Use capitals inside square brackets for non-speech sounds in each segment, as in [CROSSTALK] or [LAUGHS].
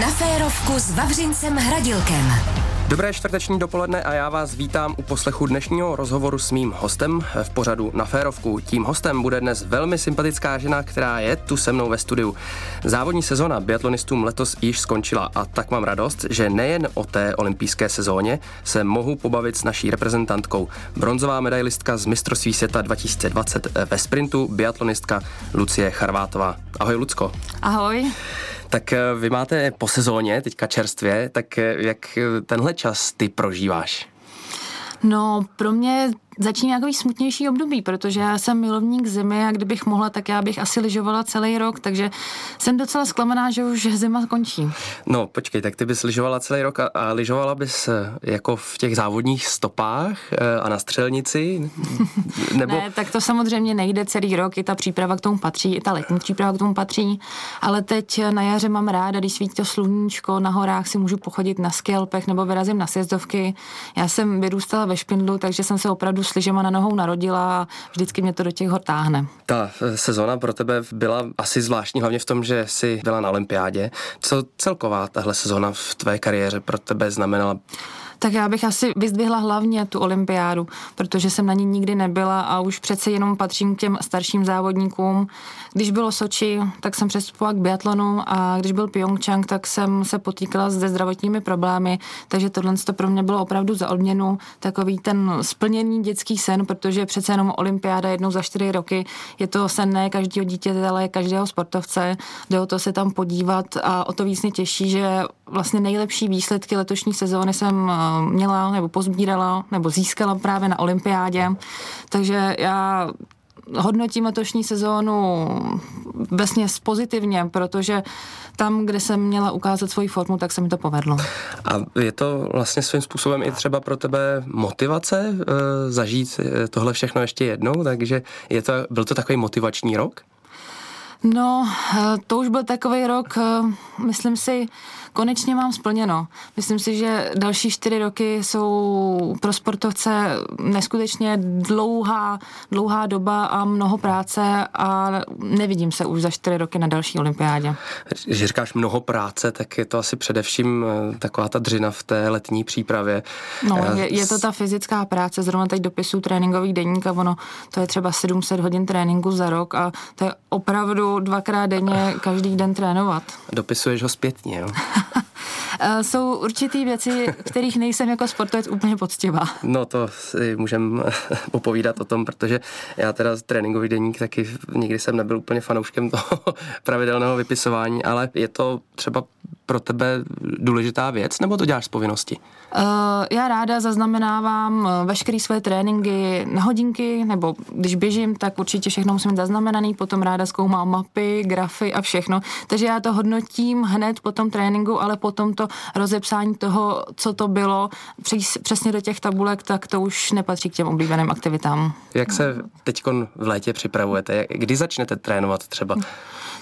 Na férovku s Vavřincem Hradilkem. Dobré čtvrteční dopoledne a já vás vítám u poslechu dnešního rozhovoru s mým hostem v pořadu na Férovku. Tím hostem bude dnes velmi sympatická žena, která je tu se mnou ve studiu. Závodní sezona biatlonistům letos již skončila a tak mám radost, že nejen o té olympijské sezóně se mohu pobavit s naší reprezentantkou. Bronzová medailistka z mistrovství světa 2020 ve sprintu, biatlonistka Lucie Charvátová. Ahoj Lucko. Ahoj. Tak eh, vy máte po sezóně, teďka čerstvě, tak eh, jak eh, tenhle čas ty prožíváš? No, pro mě začíná takový smutnější období, protože já jsem milovník zimy a kdybych mohla, tak já bych asi lyžovala celý rok, takže jsem docela zklamaná, že už zima končí. No, počkej, tak ty bys lyžovala celý rok a, a lyžovala bys eh, jako v těch závodních stopách eh, a na střelnici? [LAUGHS] Nebo... ne, tak to samozřejmě nejde celý rok, i ta příprava k tomu patří, i ta letní příprava k tomu patří, ale teď na jaře mám ráda, když svítí to sluníčko, na horách si můžu pochodit na skelpech nebo vyrazím na sjezdovky. Já jsem vyrůstala ve Špindlu, takže jsem se opravdu s lyžema na nohou narodila a vždycky mě to do těch hor táhne. Ta eh, sezona pro tebe byla asi zvláštní, hlavně v tom, že jsi byla na olympiádě. Co celková tahle sezona v tvé kariéře pro tebe znamenala? Tak já bych asi vyzdvihla hlavně tu olympiádu, protože jsem na ní nikdy nebyla a už přece jenom patřím k těm starším závodníkům. Když bylo Soči, tak jsem přestupovala k biatlonu a když byl Pyeongchang, tak jsem se potýkala se zdravotními problémy, takže tohle to pro mě bylo opravdu za odměnu takový ten splněný dětský sen, protože přece jenom olympiáda jednou za čtyři roky je to sen ne každého dítěte, ale každého sportovce. Jde o to se tam podívat a o to víc mě těší, že vlastně nejlepší výsledky letošní sezóny jsem měla nebo pozbírala nebo získala právě na olympiádě. Takže já hodnotím letošní sezónu vesně pozitivně, protože tam, kde jsem měla ukázat svoji formu, tak se mi to povedlo. A je to vlastně svým způsobem i třeba pro tebe motivace e, zažít eh, tohle všechno ještě jednou, takže je to, byl to takový motivační rok? No, eh, to už byl takový rok, myslím si, konečně mám splněno. Myslím si, že další čtyři roky jsou pro sportovce neskutečně dlouhá, dlouhá doba a mnoho práce a nevidím se už za čtyři roky na další olympiádě. Když říkáš mnoho práce, tak je to asi především eh, taková ta dřina v té letní přípravě. No, eh, je, je to ta fyzická práce, zrovna teď dopisu tréninkových deník a ono, to je třeba 700 hodin tréninku za rok a to je opravdu dvakrát denně každý den trénovat. Dopisuješ ho zpětně, jo? [LAUGHS] [LAUGHS] Eh, jsou určitý věci, kterých nejsem jako sportovec úplně poctivá. No to si můžem popovídat o tom, protože já teda tréninkový deník taky nikdy jsem nebyl úplně fanouškem toho [LAUGHS] pravidelného vypisování, ale je to třeba pro tebe důležitá věc, nebo to děláš z povinnosti? Uh, já ráda zaznamenávám eh, veškeré své tréninky na hodinky, nebo když běžím, tak určitě všechno musím mít zaznamenaný, potom ráda zkoumám mapy, grafy a všechno. Takže já to hodnotím hned po tom tréninku, ale potom to rozepsání toho, co to bylo, přesně do těch tabulek, tak to už nepatří k těm oblíbeným aktivitám. Jak se teď v létě připravujete? Kdy začnete trénovat třeba?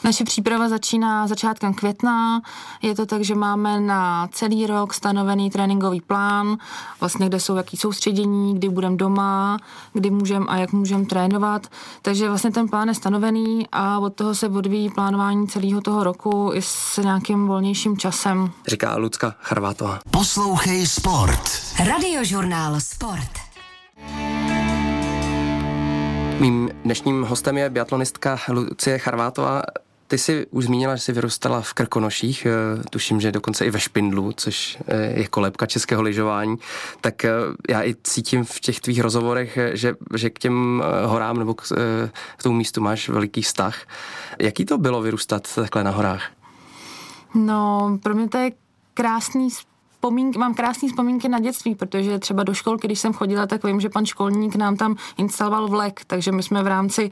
Naše příprava začíná začátkem května. Je to tak, že máme na celý rok stanovený tréninkový plán, vlastně kde jsou jaký soustředění, kdy budeme doma, kdy můžeme a jak můžeme trénovat. Takže vlastně ten plán je stanovený a od toho se odvíjí plánování celého toho roku i s nějakým volnějším časem. Říká Lucka Charvátová. Poslouchej Sport. Radiožurnál Sport. Mým dnešním hostem je biatlonistka Lucie Charvátová. Ty jsi už zmínila, že jsi vyrůstala v Krkonoších, eh, tuším, že dokonce i ve Špindlu, což eh, je kolébka českého lyžování, tak eh, já i cítím v těch tvých rozhovorech, že, že k těm horám nebo k, k tomu místu máš veliký vztah. Jaký to bylo vyrůstat takhle na horách? No, pro mě to je krásný vzpomínky, mám krásné vzpomínky na dětství, protože třeba do školky, když jsem chodila, tak vím, že pan školník nám tam instaloval vlek, takže my jsme v rámci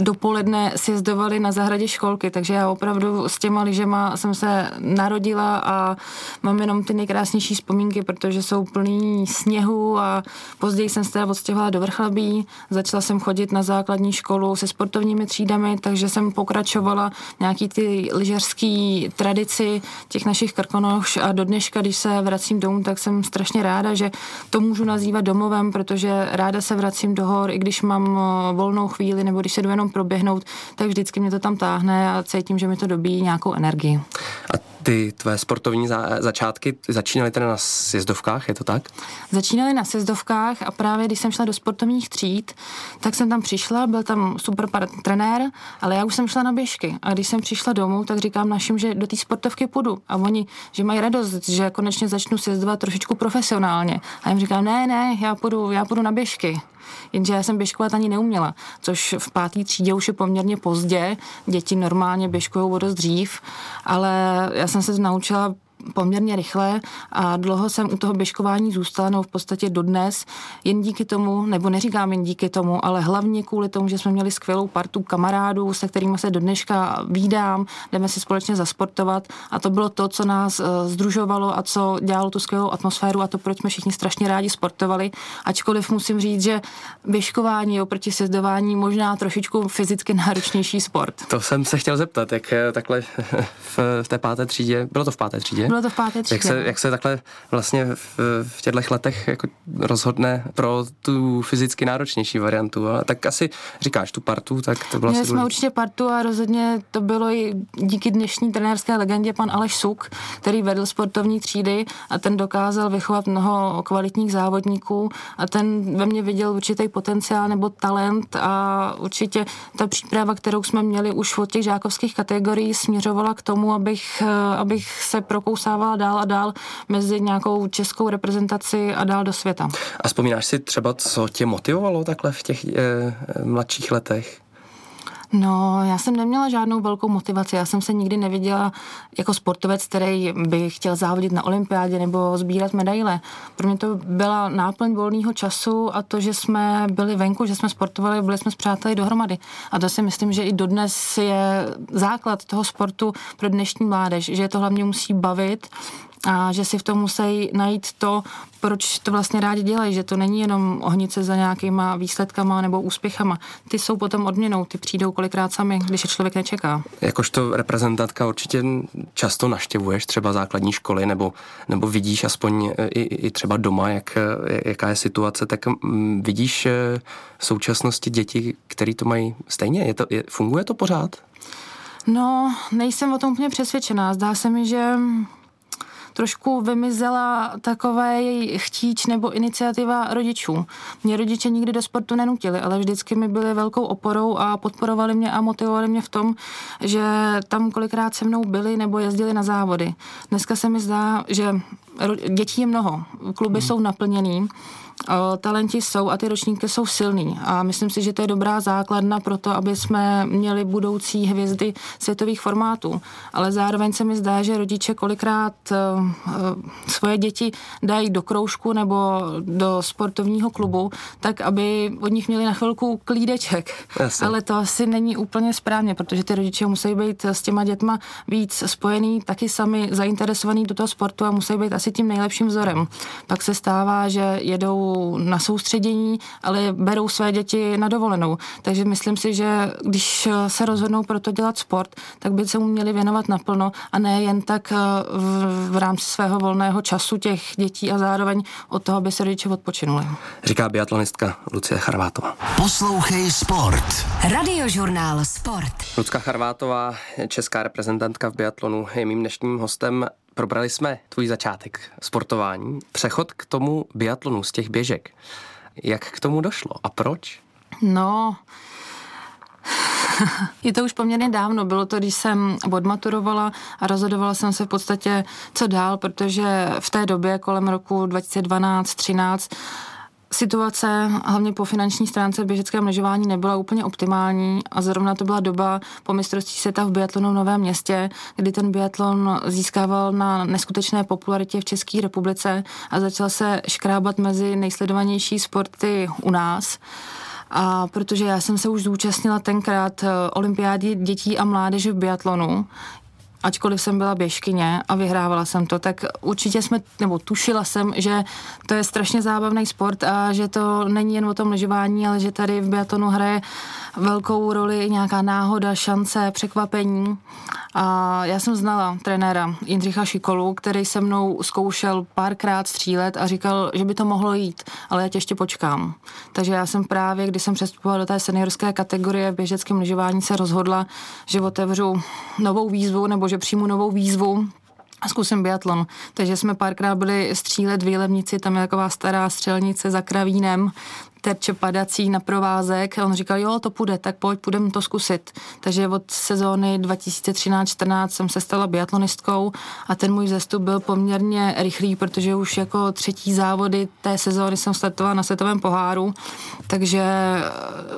dopoledne sjezdovali na zahradě školky, takže já opravdu s těma lyžema jsem se narodila a mám jenom ty nejkrásnější vzpomínky, protože jsou plný sněhu a později jsem se teda odstěhovala do Vrchlabí, začala jsem chodit na základní školu se sportovními třídami, takže jsem pokračovala nějaký ty lyžařský tradici těch našich krkonoš a do dneška, když se vracím domů, tak jsem strašně ráda, že to můžu nazývat domovem, protože ráda se vracím do hor, i když mám eh, volnou chvíli nebo když se jdu jenom proběhnout, tak vždycky mě to tam táhne a cítím, že mi to dobíjí nějakou energii. A Ty tvé sportovní za, začátky začínaly teda na sjezdovkách, je to tak? Začínaly na sjezdovkách a právě když jsem šla do sportovních tříd, tak jsem tam přišla, byl tam super trenér, ale já už jsem šla na běžky. A když jsem přišla domů, tak říkám našim, že do té sportovky půjdu. A oni, že mají radost, že konečně začnu sjezdovat trošičku profesionálně. A jim říkám, ne, ne, já půjdu, já půjdu na běžky. Jenže já jsem běžkovat ani neuměla, což v páté třídě už je poměrně pozdě. Děti normálně běžkují o dost dřív, ale já jsem se naučila poměrně rychle a dlouho jsem u toho běžkování zůstala, no v podstatě dodnes, jen díky tomu, nebo neříkám jen díky tomu, ale hlavně kvůli tomu, že jsme měli skvělou partu kamarádů, se kterými se do dneška výdám, jdeme si společně zasportovat a to bylo to, co nás uh, združovalo a co dělalo tu skvělou atmosféru a to, proč jsme všichni strašně rádi sportovali, ačkoliv musím říct, že běžkování oproti sezdování možná trošičku fyzicky náročnější sport. To jsem se chtěl zeptat, jak eh, takhle [LAUGHS] v, v té páté třídě, bylo to v páté třídě? Bylo to v páté třídě. Jak se, jak se takhle vlastně v, v těchto letech jako rozhodne pro tu fyzicky náročnější variantu? A tak asi říkáš tu partu, tak to bylo Měli jsme důležitý. určitě partu a rozhodně to bylo i díky dnešní trenérské legendě pan Aleš Suk, který vedl sportovní třídy a ten dokázal vychovat mnoho kvalitních závodníků a ten ve mně viděl určitý potenciál nebo talent a určitě ta příprava, kterou jsme měli už od těch žákovských kategorií, směřovala k tomu, abych, abych se prokousal prosávala dál a dál mezi nějakou českou reprezentaci a dál do světa. A vzpomínáš si třeba, co tě motivovalo takhle v těch e, mladších letech? No, já jsem neměla žádnou velkou motivaci. Já jsem se nikdy neviděla jako sportovec, který by chtěl závodit na olympiádě nebo sbírat medaile. Pro mě to byla náplň volného času a to, že jsme byli venku, že jsme sportovali, byli jsme s přáteli dohromady. A to si myslím, že i dodnes je základ toho sportu pro dnešní mládež, že je to hlavně musí bavit a že si v tom musí najít to, proč to vlastně rádi dělají, že to není jenom ohnice za nějakýma výsledkama nebo úspěchama. Ty jsou potom odměnou, ty přijdou kolikrát sami, když je člověk nečeká. Jakožto reprezentantka určitě často naštěvuješ třeba základní školy nebo, nebo vidíš aspoň i, i třeba doma, jak, jaká je situace, tak mm, vidíš eh, v současnosti děti, které to mají stejně? Je to, je, funguje to pořád? No, nejsem o tom úplně přesvědčená. Zdá se mi, že trošku vymizela takové její chtíč nebo iniciativa rodičů. Mě rodiče nikdy do sportu nenutili, ale vždycky mi byli velkou oporou a podporovali mě a motivovali mě v tom, že tam kolikrát se mnou byli nebo jezdili na závody. Dneska se mi zdá, že dětí je mnoho, kluby hmm. jsou naplněný talenti jsou a ty ročníky jsou silný a myslím si, že to je dobrá základna pro to, aby jsme měli budoucí hvězdy světových formátů. Ale zároveň se mi zdá, že rodiče kolikrát svoje děti dají do kroužku nebo do sportovního klubu, tak aby od nich měli na chvilku klídeček. Jasně. Ale to asi není úplně správně, protože ty rodiče musí být s těma dětma víc spojený, taky sami zainteresovaný do toho sportu a musí být asi tím nejlepším vzorem. Pak se stává, že jedou na soustředění, ale berou své děti na dovolenou. Takže myslím si, že když se rozhodnou pro to dělat sport, tak by se mu měli věnovat naplno a ne jen tak eh, v, v rámci svého volného času těch dětí a zároveň od toho, aby se rodiče odpočinuli. Říká biatlonistka Lucie Charvátová. Poslouchej sport. Radiožurnál Sport. Lucka Charvátová, česká reprezentantka v biatlonu, je mým dnešním hostem. Probrali jsme tvůj začátek sportování, přechod k tomu biatlonu z těch běžek. Jak k tomu došlo a proč? No, [LAUGHS] je to už poměrně dávno. Bylo to, když jsem odmaturovala a rozhodovala jsem se v podstatě, co dál, protože v té době kolem roku 2012-13 situace, hlavně po finanční stránce v běžeckém lyžování, nebyla úplně optimální a zrovna to byla doba po mistrovství světa v biatlonu v Novém městě, kdy ten biatlon získával na neskutečné popularitě v České republice a začal se škrábat mezi nejsledovanější sporty u nás. A protože já jsem se už zúčastnila tenkrát eh, olympiády dětí a mládeže v biatlonu, ačkoliv jsem byla běžkyně a vyhrávala jsem to, tak určitě jsme, nebo tušila jsem, že to je strašně zábavný sport a že to není jen o tom lyžování, ale že tady v biatonu hraje velkou roli nějaká náhoda, šance, překvapení. A já jsem znala trenéra Jindřicha Šikolu, který se mnou zkoušel párkrát střílet a říkal, že by to mohlo jít, ale já tě ještě počkám. Takže já jsem právě, když jsem přestupovala do té seniorské kategorie v běžeckém lyžování, se rozhodla, že otevřu novou výzvu nebo že přijmu novou výzvu a zkusím biatlon. Takže jsme párkrát byli střílet v Jílevnici, tam je taková stará střelnice za Kravínem, terče padací na provázek. On říkal, jo, to půjde, tak pojď, půjdeme to zkusit. Takže od sezóny 2013-14 jsem se stala biatlonistkou a ten můj zestup byl poměrně rychlý, protože už jako třetí závody té sezóny jsem startovala na světovém poháru, takže eh,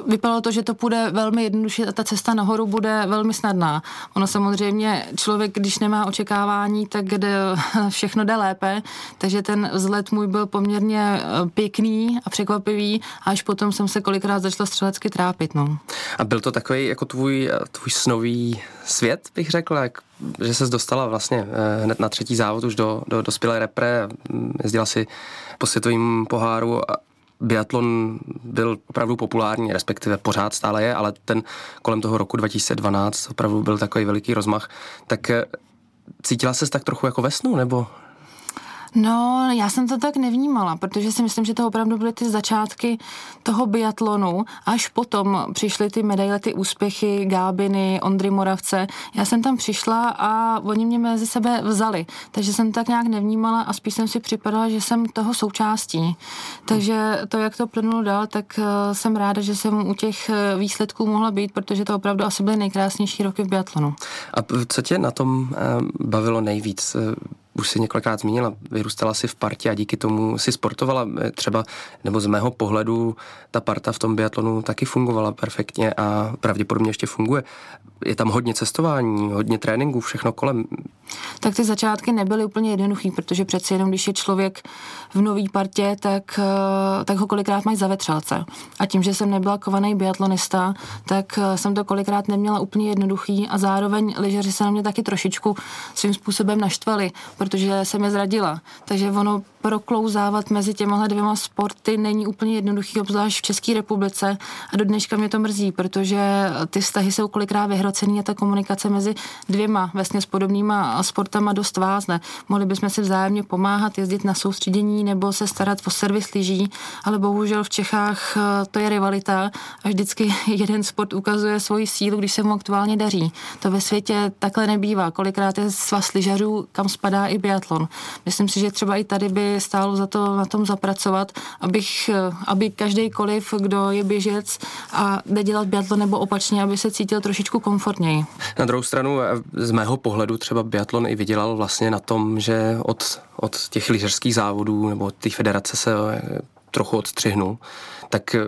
vypadalo to, že to půjde velmi jednoduše a ta cesta nahoru bude velmi snadná. Ono samozřejmě člověk, když nemá očekávání, tak jde, [LAUGHS] všechno jde lépe, takže ten vzlet můj byl poměrně eh, pěkný a překvapivý a až potom jsem se kolikrát začala střelecky trápit. No. A byl to takový jako tvůj, tvůj snový svět, bych řekl, jak, že se dostala vlastně eh, hned na třetí závod už do, do dospělé repre, mm, jezdila si po světovém poháru a biatlon byl opravdu populární, respektive pořád stále je, ale ten kolem toho roku 2012 opravdu byl takový veliký rozmach. Tak eh, cítila se tak trochu jako ve snu, nebo No, já jsem to tak nevnímala, protože si myslím, že to opravdu byly ty začátky toho biatlonu. Až potom přišly ty medaile, ty úspěchy Gábiny, Ondry Moravce. Já jsem tam přišla a oni mě mezi sebe vzali. Takže jsem to tak nějak nevnímala a spíš jsem si připadala, že jsem toho součástí. Takže to, jak to plynulo dál, tak eh, jsem ráda, že jsem u těch eh, výsledků mohla být, protože to opravdu asi byly nejkrásnější roky v biatlonu. A co tě na tom eh, bavilo nejvíc? Už si několikrát zmínila, vyrůstala si v partě a díky tomu si sportovala třeba, nebo z mého pohledu ta parta v tom biatlonu taky fungovala perfektně a pravděpodobně ještě funguje. Je tam hodně cestování, hodně tréninků, všechno kolem. Tak ty začátky nebyly úplně jednoduchý, protože přeci jenom, když je člověk v nový partě, tak, eh, tak ho kolikrát mají za vetřelce. A tím, že jsem nebyla kovaný biatlonista, tak eh, jsem to kolikrát neměla úplně jednoduchý a zároveň lyžaři se na mě taky trošičku svým způsobem naštvali, protože jsem je zradila. Takže ono proklouzávat mezi těma dvěma sporty není úplně jednoduchý, obzvlášť v České republice a do dneška mě to mrzí, protože ty vztahy jsou kolikrát vyhrocený a ta komunikace mezi dvěma s podobnýma sportama dost vázne. Mohli bychom si vzájemně pomáhat, jezdit na soustředění nebo se starat o servis lyží, ale bohužel v Čechách eh, to je rivalita a vždycky [LAUGHS] jeden sport ukazuje svoji sílu, když se mu aktuálně daří. To ve světě takhle nebývá. Kolikrát je svaz lyžařů, kam spadá i biatlon. Myslím si, že třeba i tady by stálo za to na tom zapracovat, abych, aby každýkoliv, kdo je běžec a jde dělat biatlon nebo opačně, aby se cítil trošičku komfortněji. Na druhou stranu, z mého pohledu třeba biatlon i vydělal vlastně na tom, že od, od těch lyžařských závodů nebo od té federace se eh, trochu odstřihnul, tak eh,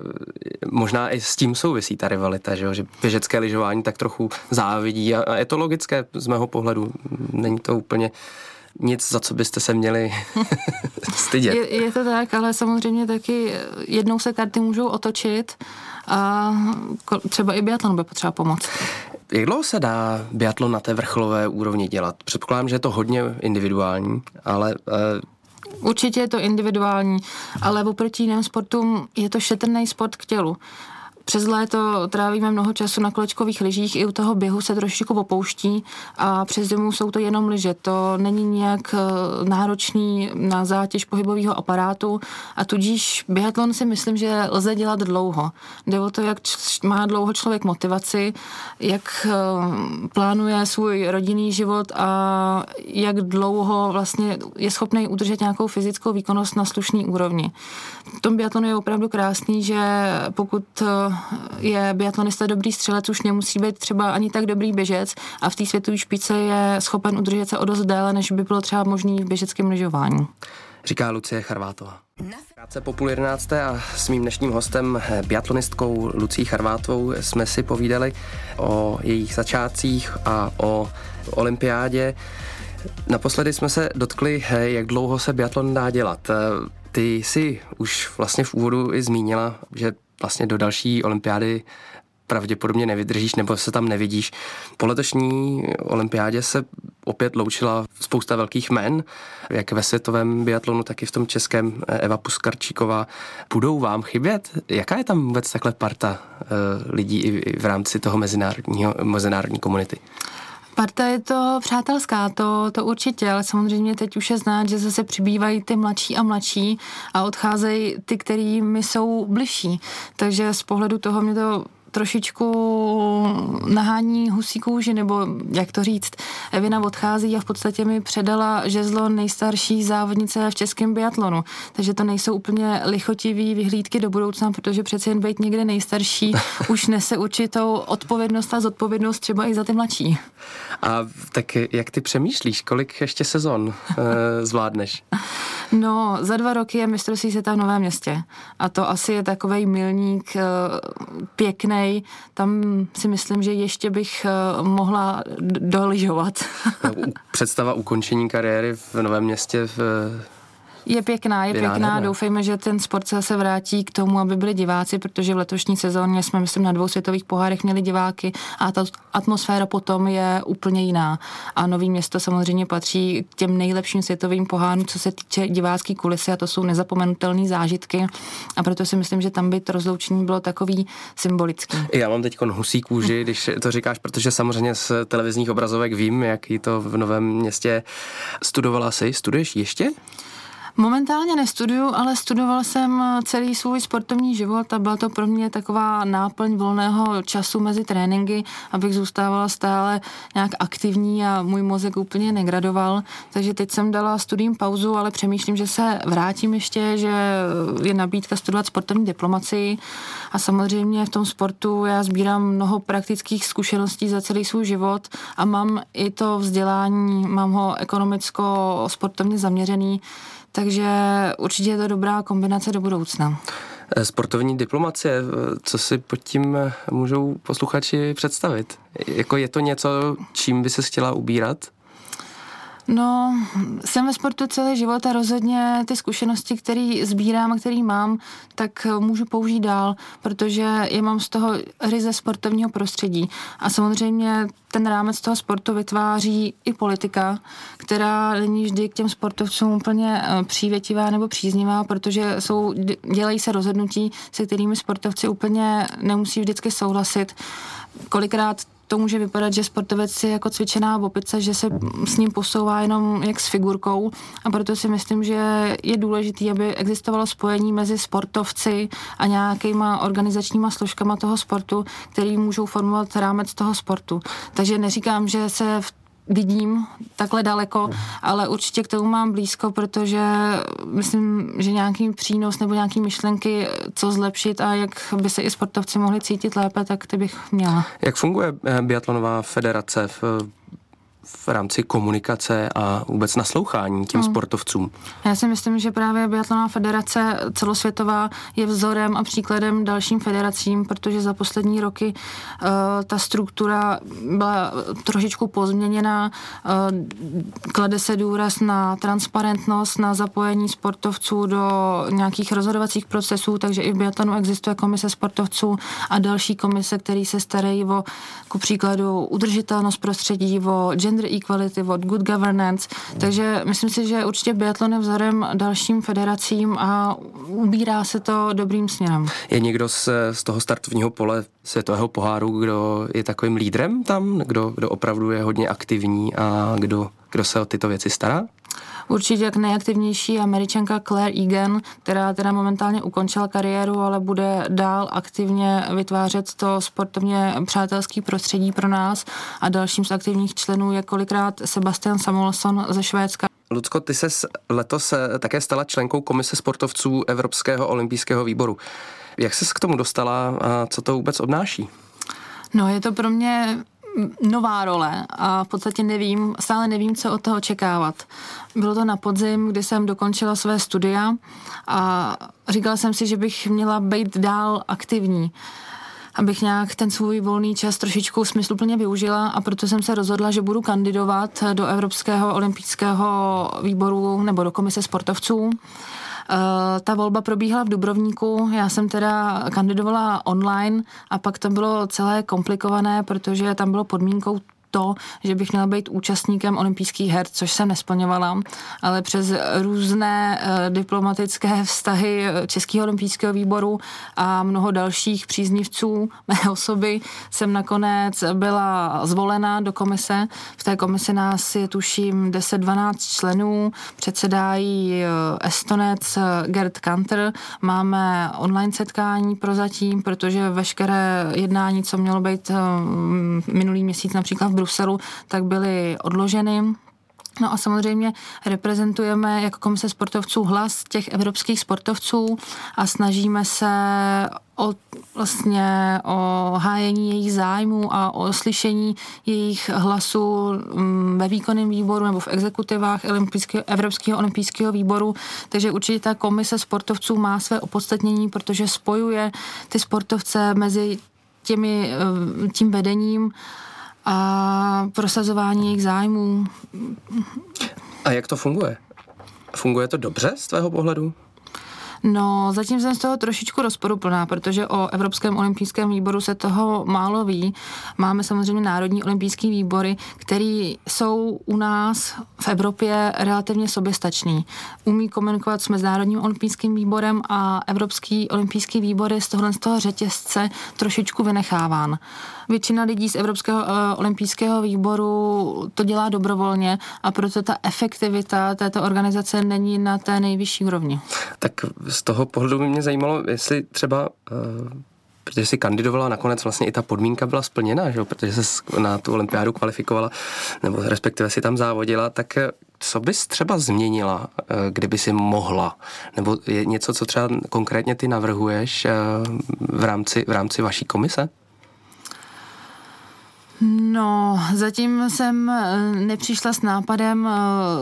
možná i s tím souvisí ta rivalita, že, jo? že běžecké lyžování tak trochu závidí a, a je to logické z mého pohledu. Není to úplně nic, za co byste se měli [LAUGHS] stydět. Je, je to tak, ale samozřejmě taky jednou se karty můžou otočit a třeba i biatlon by potřeba pomoct. Jak dlouho se dá biatlon na té vrcholové úrovni dělat? Předpokládám, že je to hodně individuální, ale uh, Určitě je to individuální, ale oproti jiným sportům je to šetrný sport k tělu. Přes léto trávíme mnoho času na kolečkových lyžích, i u toho běhu se trošičku opouští a přes zimu jsou to jenom lyže. To není nějak eh, náročný na zátěž pohybového aparátu a tudíž biatlon si myslím, že lze dělat dlouho. Jde o to, jak má dlouho člověk motivaci, jak eh, plánuje svůj rodinný život a jak dlouho vlastně je schopný udržet nějakou fyzickou výkonnost na slušný úrovni. V tom biatlonu je opravdu krásný, že pokud eh, je biatlonista dobrý střelec, už nemusí být třeba ani tak dobrý běžec a v té světové špice je schopen udržet se o dost déle, než by bylo třeba možný v běžeckém lyžování. Říká Lucie Charvátová. Krátce po půl jedenácté a s mým dnešním hostem, biatlonistkou Lucí Charvátovou, jsme si povídali o jejich začátcích a o olympiádě. Naposledy jsme se dotkli, jak dlouho se biatlon dá dělat. Ty si už vlastně v úvodu i zmínila, že vlastně do další olympiády pravděpodobně nevydržíš nebo se tam nevidíš. Po letošní olympiádě se opět loučila spousta velkých men, jak ve světovém biatlonu, tak i v tom českém Eva Puskarčíková. Budou vám chybět? Jaká je tam vůbec takhle parta uh, lidí i v rámci toho mezinárodního, mezinárodní komunity? Parta je to přátelská, to, to určitě, ale samozřejmě teď už je znát, že zase přibývají ty mladší a mladší a odcházejí ty, který mi jsou bližší. Takže z pohledu toho mě to trošičku nahání husí kůži, nebo jak to říct, Evina odchází a v podstatě mi předala žezlo nejstarší závodnice v českém biatlonu. Takže to nejsou úplně lichotivý vyhlídky do budoucna, protože přece jen být někde nejstarší [LAUGHS] už nese určitou odpovědnost a zodpovědnost třeba i za ty mladší. A tak jak ty přemýšlíš, kolik ještě sezon e, [LAUGHS] zvládneš? No, za dva roky je mistrovství světa v Novém městě. A to asi je takový milník e, pěkný. Tam si myslím, že ještě bych e, mohla doližovat. [LAUGHS] Představa ukončení kariéry v Novém městě v je pěkná, je pěkná. Nádherná. Doufejme, že ten sport se vrátí k tomu, aby byli diváci, protože v letošní sezóně jsme, myslím, na dvou světových pohárech měli diváky a ta atmosféra potom je úplně jiná. A Nový město samozřejmě patří k těm nejlepším světovým pohárům, co se týče divácké kulisy a to jsou nezapomenutelné zážitky. A proto si myslím, že tam by to rozloučení bylo takový symbolický. Já mám teď husí kůži, když to říkáš, protože samozřejmě z televizních obrazovek vím, jaký to v Novém městě studovala si. Studuješ ještě? Momentálně nestuduju, ale studoval jsem celý svůj sportovní život a byla to pro mě taková náplň volného času mezi tréninky, abych zůstávala stále nějak aktivní a můj mozek úplně negradoval. Takže teď jsem dala studiím pauzu, ale přemýšlím, že se vrátím ještě, že je nabídka studovat sportovní diplomaci a samozřejmě v tom sportu já sbírám mnoho praktických zkušeností za celý svůj život a mám i to vzdělání, mám ho ekonomicko-sportovně zaměřený, takže určitě je to dobrá kombinace do budoucna. Eh, sportovní diplomacie, eh, co si pod tím eh, můžou posluchači představit? Jako je to něco, čím by se chtěla ubírat? No, jsem ve sportu celý život a rozhodně ty zkušenosti, které sbírám a které mám, tak můžu použít dál, protože je mám z toho ryze sportovního prostředí. A samozřejmě ten rámec toho sportu vytváří i politika, která není vždy k těm sportovcům úplně eh, přívětivá nebo příznivá, protože jsou, dělají se rozhodnutí, se kterými sportovci úplně nemusí vždycky souhlasit. Kolikrát to může vypadat, že sportovec je jako cvičená opice, že se s ním posouvá jenom jak s figurkou a proto si myslím, že je důležité, aby existovalo spojení mezi sportovci a nějakýma organizačníma složkama toho sportu, který můžou formovat rámec toho sportu. Takže neříkám, že se v vidím takhle daleko, ale určitě k tomu mám blízko, protože myslím, že nějaký přínos nebo nějaký myšlenky, co zlepšit a jak by se i sportovci mohli cítit lépe, tak ty bych měla. Jak funguje eh, biatlonová federace v rámci komunikace a vůbec naslouchání těm hmm. sportovcům? Já si myslím, že právě Biatlonová federace celosvětová je vzorem a příkladem dalším federacím, protože za poslední roky uh, ta struktura byla trošičku pozměněná, uh, klade se důraz na transparentnost, na zapojení sportovců do nějakých rozhodovacích procesů, takže i v biatlonu existuje komise sportovců a další komise, které se starají o, ku příkladu, udržitelnost prostředí, o gender gender equality, od good governance, takže myslím si, že určitě biatlon je vzorem dalším federacím a ubírá se to dobrým směrem. Je někdo z, z toho startovního pole světového poháru, kdo je takovým lídrem tam, kdo, kdo opravdu je hodně aktivní a kdo, kdo se o tyto věci stará? Určitě jak nejaktivnější američanka Claire Egan, která teda momentálně ukončila kariéru, ale bude dál aktivně vytvářet to sportovně přátelský prostředí pro nás a dalším z aktivních členů je kolikrát Sebastian Samuelson ze Švédska. Lucko, ty se letos eh, také stala členkou Komise sportovců Evropského olympijského výboru. Jak ses k tomu dostala a co to vůbec obnáší? No, je to pro mě nová role a v podstatě nevím, stále nevím, co od toho očekávat. Bylo to na podzim, kdy jsem dokončila své studia a říkala jsem si, že bych měla být dál aktivní abych nějak ten svůj volný čas trošičku smysluplně využila a proto jsem se rozhodla, že budu kandidovat do Evropského olympijského výboru nebo do komise sportovců. Eh, ta volba probíhala v Dubrovníku, já jsem teda kandidovala online a pak to bylo celé komplikované, protože tam bylo podmínkou to, že bych měla být účastníkem olympijských her, což jsem nesplňovala, ale přes různé uh, diplomatické vztahy Českého olympijského výboru a mnoho dalších příznivců mé osoby jsem nakonec byla zvolena do komise. V té komisi nás je tuším 10-12 členů, předsedají Estonec Gerd Kanter, máme online setkání prozatím, protože veškeré jednání, co mělo být minulý měsíc například v Bruselu, tak byly odloženy. No a samozřejmě reprezentujeme jako komise sportovců hlas těch evropských sportovců a snažíme se o, vlastně o hájení jejich zájmů a o slyšení jejich hlasů mm, ve výkonném výboru nebo v exekutivách Evropského olympijského výboru. Takže určitě ta komise sportovců má své opodstatnění, protože spojuje ty sportovce mezi těmi, eh, tím vedením a prosazování jejich zájmů. A jak to funguje? Funguje to dobře z tvého pohledu? No, zatím jsem z toho trošičku rozporuplná, protože o Evropském olympijském výboru se toho málo ví. Máme samozřejmě Národní olympijský výbory, který jsou u nás v Evropě relativně soběstačný. Umí komunikovat s Mezinárodním olympijským výborem a Evropský olympijský výbor je z tohle z toho řetězce trošičku vynecháván. Většina lidí z Evropského uh, olympijského výboru to dělá dobrovolně a proto ta efektivita této organizace není na té nejvyšší úrovni. Tak z toho pohledu by mě zajímalo, jestli třeba uh protože si kandidovala, nakonec vlastně i ta podmínka byla splněna, že? protože se na tu olympiádu kvalifikovala, nebo respektive si tam závodila, tak eh, co bys třeba změnila, kdyby si mohla? Nebo je něco, co třeba konkrétně ty navrhuješ v rámci, v rámci vaší komise? No, zatím jsem eh, nepřišla s nápadem, eh,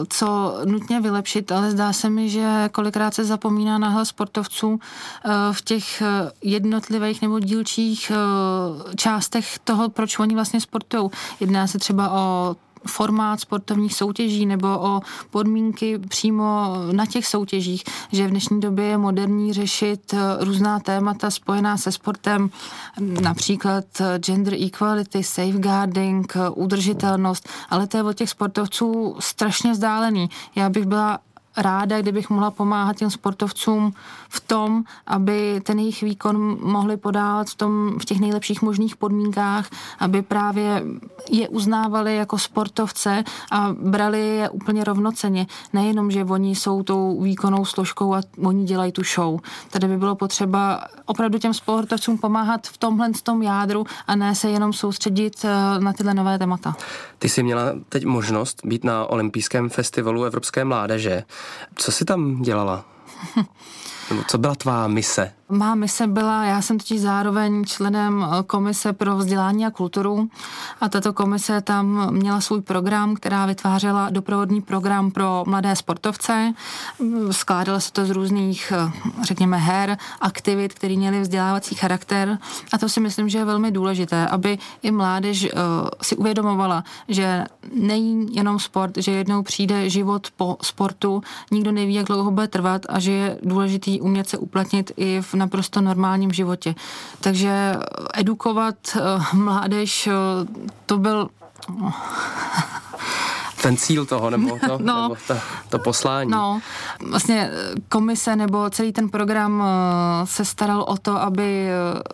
co nutně vylepšit, ale zdá se mi, že kolikrát se zapomíná na hlas sportovců eh, v těch jednotlivých nebo dílčích částech toho, proč oni vlastně sportují. Jedná se třeba o formát sportovních soutěží nebo o podmínky přímo na těch soutěžích, že v dnešní době je moderní řešit eh, různá témata spojená se sportem, například eh, gender equality, safeguarding, eh, udržitelnost, ale to je od těch sportovců strašně vzdálený. Já bych byla ráda, kdybych mohla pomáhat těm sportovcům v tom, aby ten jejich výkon mohli podávat v, tom, v těch nejlepších možných podmínkách, aby právě je uznávali jako sportovce a brali je úplně rovnoceně. Nejenom, že oni jsou tou výkonnou složkou a oni dělají tu show. Tady by bylo potřeba opravdu těm sportovcům pomáhat v tomhle tom jádru a ne se jenom soustředit eh, na tyhle nové témata. Ty jsi měla teď možnost být na olympijském festivalu Evropské mládeže. Co jsi tam dělala? [LAUGHS] Co byla tvá mise? Má mise byla, já jsem totiž zároveň členem eh, komise pro vzdělání a kulturu a tato komise tam měla svůj program, která vytvářela doprovodný program pro mladé sportovce. Skládalo se to z různých, eh, řekněme, her, aktivit, které měly vzdělávací charakter a to si myslím, že je velmi důležité, aby i mládež uh, si uvědomovala, že není jenom sport, že jednou přijde život po sportu, nikdo neví, jak dlouho bude trvat a že je důležitý umět se uplatnit i v naprosto normálním životě. Takže edukovat uh, mládež, uh, to byl... [LAUGHS] Ten cíl toho, nebo to, [LAUGHS] no, nebo to, to poslání. No, vlastně komise nebo celý ten program se staral o to, aby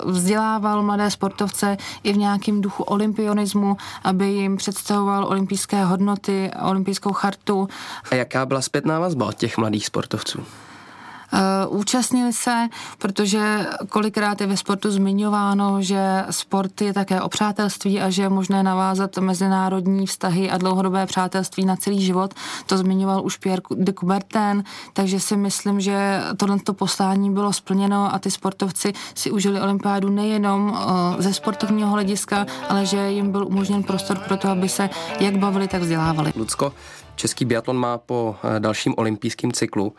vzdělával mladé sportovce i v nějakém duchu olympionismu, aby jim představoval olympijské hodnoty, olympijskou chartu. A jaká byla zpětná vazba od těch mladých sportovců? Uh, účastnili se, protože kolikrát je ve sportu zmiňováno, že sport je také o přátelství a že je možné navázat mezinárodní vztahy a dlouhodobé přátelství na celý život. To zmiňoval už Pierre de Coubertin, takže si myslím, že tohle poslání bylo splněno a ty sportovci si užili olympiádu nejenom uh, ze sportovního hlediska, ale že jim byl umožněn prostor pro to, aby se jak bavili, tak vzdělávali. Lucko, Český biatlon má po eh, dalším olympijském cyklu.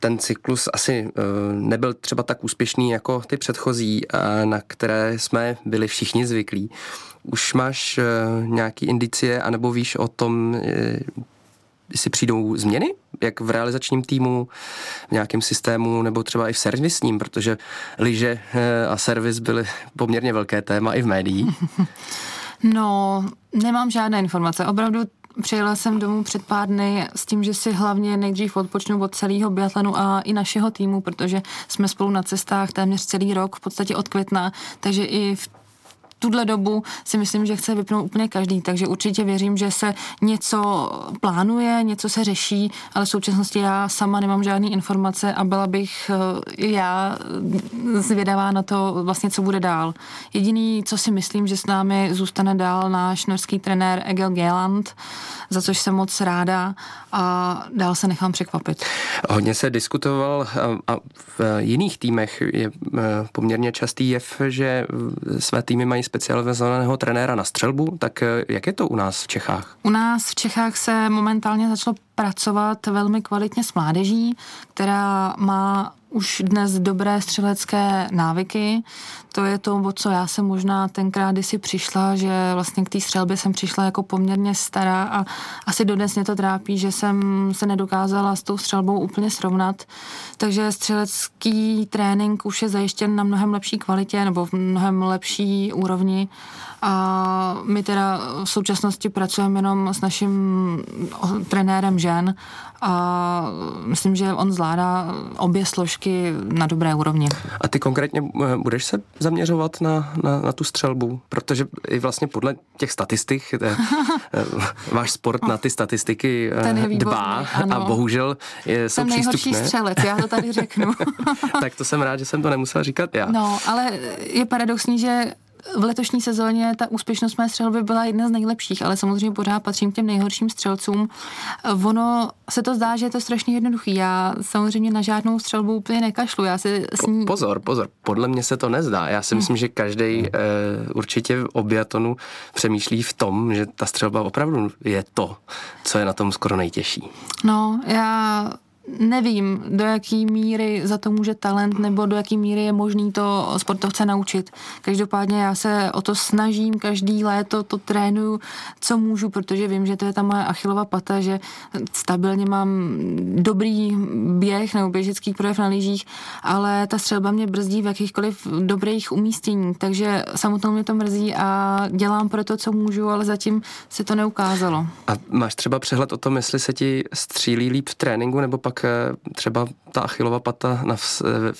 Ten cyklus asi eh, nebyl třeba tak úspěšný jako ty předchozí, eh, na které jsme byli všichni zvyklí. Už máš nějaký indicie, anebo víš o tom, jestli přijdou změny, jak v realizačním týmu, v nějakém systému, nebo třeba i v servisním, protože liže a servis byly poměrně velké téma i v médiích. [LAUGHS] No, nemám žádné informace. Opravdu Přijela jsem domů před pár dny s tím, že si hlavně nejdřív odpočnu od celého biatlonu a i našeho týmu, protože jsme spolu na cestách téměř celý rok, v podstatě od května, takže i v tuhle dobu si myslím, že chce vypnout úplně každý, takže určitě věřím, že se něco plánuje, něco se řeší, ale v současnosti já sama nemám žádné informace a byla bych eh, já zvědavá na to vlastně, co bude dál. Jediný, co si myslím, že s námi zůstane dál náš norský trenér Egil Geland, za což jsem moc ráda a dál se nechám překvapit. Hodně se diskutoval a v jiných týmech je eh, poměrně častý jev, že své týmy mají specializovaného trenéra na střelbu, tak eh, jak je to u nás v Čechách? U nás v Čechách se momentálně začalo pracovat velmi kvalitně s mládeží, která má už dnes dobré střelecké návyky. To je to, o co já jsem možná tenkrát, kdy si přišla, že vlastně k té střelbě jsem přišla jako poměrně stará a asi dodnes mě to trápí, že jsem se nedokázala s tou střelbou úplně srovnat. Takže střelecký trénink už je zajištěn na mnohem lepší kvalitě nebo v mnohem lepší úrovni a my teda v současnosti pracujeme jenom s naším trenérem žen a myslím, že on zvládá obě složky na dobré úrovni. A ty konkrétně eh, budeš se zaměřovat na, na, na tu střelbu? Protože i vlastně podle těch statistik, eh, eh, [LAUGHS] váš sport na ty statistiky dbá ano. a bohužel je, jsou Ten nejhorší střelec, já to tady řeknu. [LAUGHS] tak to jsem rád, že jsem to nemusel říkat já. No, ale je paradoxní, že v letošní sezóně ta úspěšnost mé střelby byla jedna z nejlepších, ale samozřejmě pořád patřím k těm nejhorším střelcům. Ono se to zdá, že je to strašně jednoduchý. Já samozřejmě na žádnou střelbu úplně nekašlu. Já si s ní... Pozor, pozor, podle mě se to nezdá. Já si hmm. myslím, že každý uh, určitě o biatonu přemýšlí v tom, že ta střelba opravdu je to, co je na tom skoro nejtěžší. No, já nevím, do jaký míry za to může talent nebo do jaký míry je možný to sportovce naučit. Každopádně já se o to snažím, každý léto to trénuju, co můžu, protože vím, že to je ta moje achilová pata, že stabilně mám dobrý běh nebo běžecký projev na lyžích, ale ta střelba mě brzdí v jakýchkoliv dobrých umístění, takže samotnou mě to mrzí a dělám pro to, co můžu, ale zatím se to neukázalo. A máš třeba přehled o tom, jestli se ti střílí líp v tréninku nebo pak Eh, třeba ta achilová pata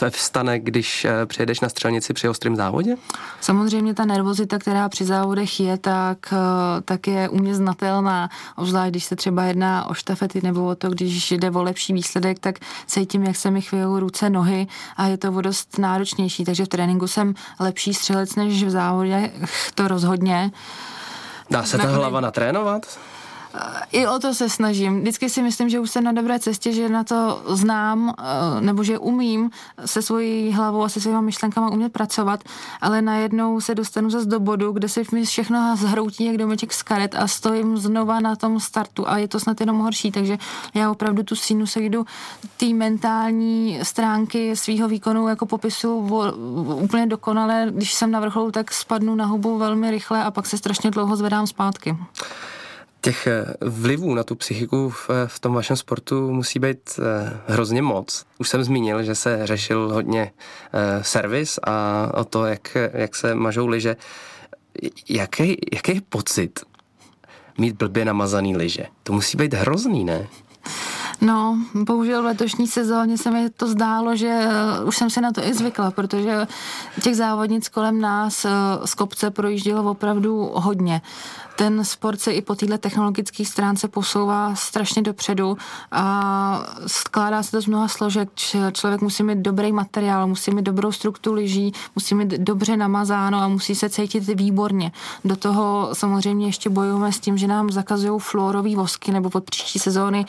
ve vstane, když eh, přijedeš na střelnici při ostrém závodě? Samozřejmě ta nervozita, která při závodech je, tak, eh, tak je u mě znatelná. Obzvlášť, když se třeba jedná o štafety nebo o to, když jde o lepší výsledek, tak cítím, jak se mi chvějou ruce, nohy a je to o dost náročnější. Takže v tréninku jsem lepší střelec než v závodě, to rozhodně. Dá se ta hlava natrénovat? I o to se snažím. Vždycky si myslím, že už jsem na dobré cestě, že na to znám, eh, nebo že umím se svojí hlavou a se svýma myšlenkama umět pracovat, ale najednou se dostanu zase do bodu, kde se mi všechno zhroutí jak domeček z karet a stojím znova na tom startu a je to snad jenom horší, takže já opravdu tu sínu se jdu té mentální stránky svého výkonu jako popisu úplně dokonale. Když jsem na vrcholu, tak spadnu na hubu velmi rychle a pak se strašně dlouho zvedám zpátky. Těch eh, vlivů na tu psychiku v, v tom vašem sportu musí být eh, hrozně moc. Už jsem zmínil, že se řešil hodně eh, servis a o to, jak, jak se mažou liže. Jaký, jaký je pocit mít blbě namazaný liže? To musí být hrozný, ne? No, bohužel v letošní sezóně se mi to zdálo, že už jsem si na to i zvykla, protože těch závodnic kolem nás z kopce projíždělo opravdu hodně ten sport se i po této technologické stránce posouvá strašně dopředu a skládá se to z mnoha složek. Člověk musí mít dobrý materiál, musí mít dobrou strukturu lyží, musí mít dobře namazáno a musí se cítit výborně. Do toho samozřejmě ještě bojujeme s tím, že nám zakazují fluorový vosky nebo pod příští sezóny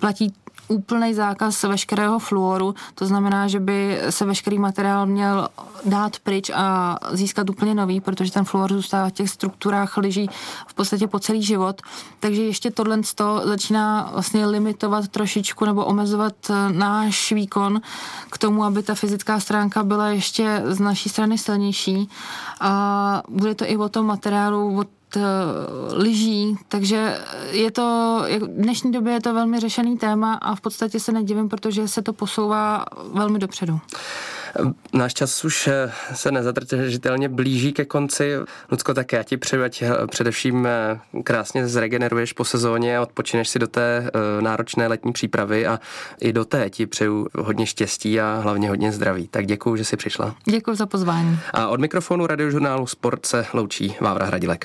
platí úplný zákaz veškerého fluoru, to znamená, že by se veškerý materiál měl dát pryč a získat úplně nový, protože ten fluor zůstává v těch strukturách lyží v podstatě po celý život. Takže ještě tohle začíná vlastně limitovat trošičku nebo omezovat eh, náš výkon k tomu, aby ta fyzická stránka byla ještě z naší strany silnější. A bude to i o tom materiálu, o lyží, takže je to, v dnešní době je to velmi řešený téma a v podstatě se nedivím, protože se to posouvá velmi dopředu. Náš čas už eh, se nezadržitelně blíží ke konci. Lucko, tak já ti přeju, ať eh, především eh, krásně zregeneruješ po sezóně a odpočineš si do té náročné letní přípravy a i do té ti přeju hodně štěstí a hlavně hodně zdraví. Tak děkuji, že jsi přišla. Děkuji za pozvání. A od mikrofonu radiožurnálu Sport se loučí Vávra Hradilek.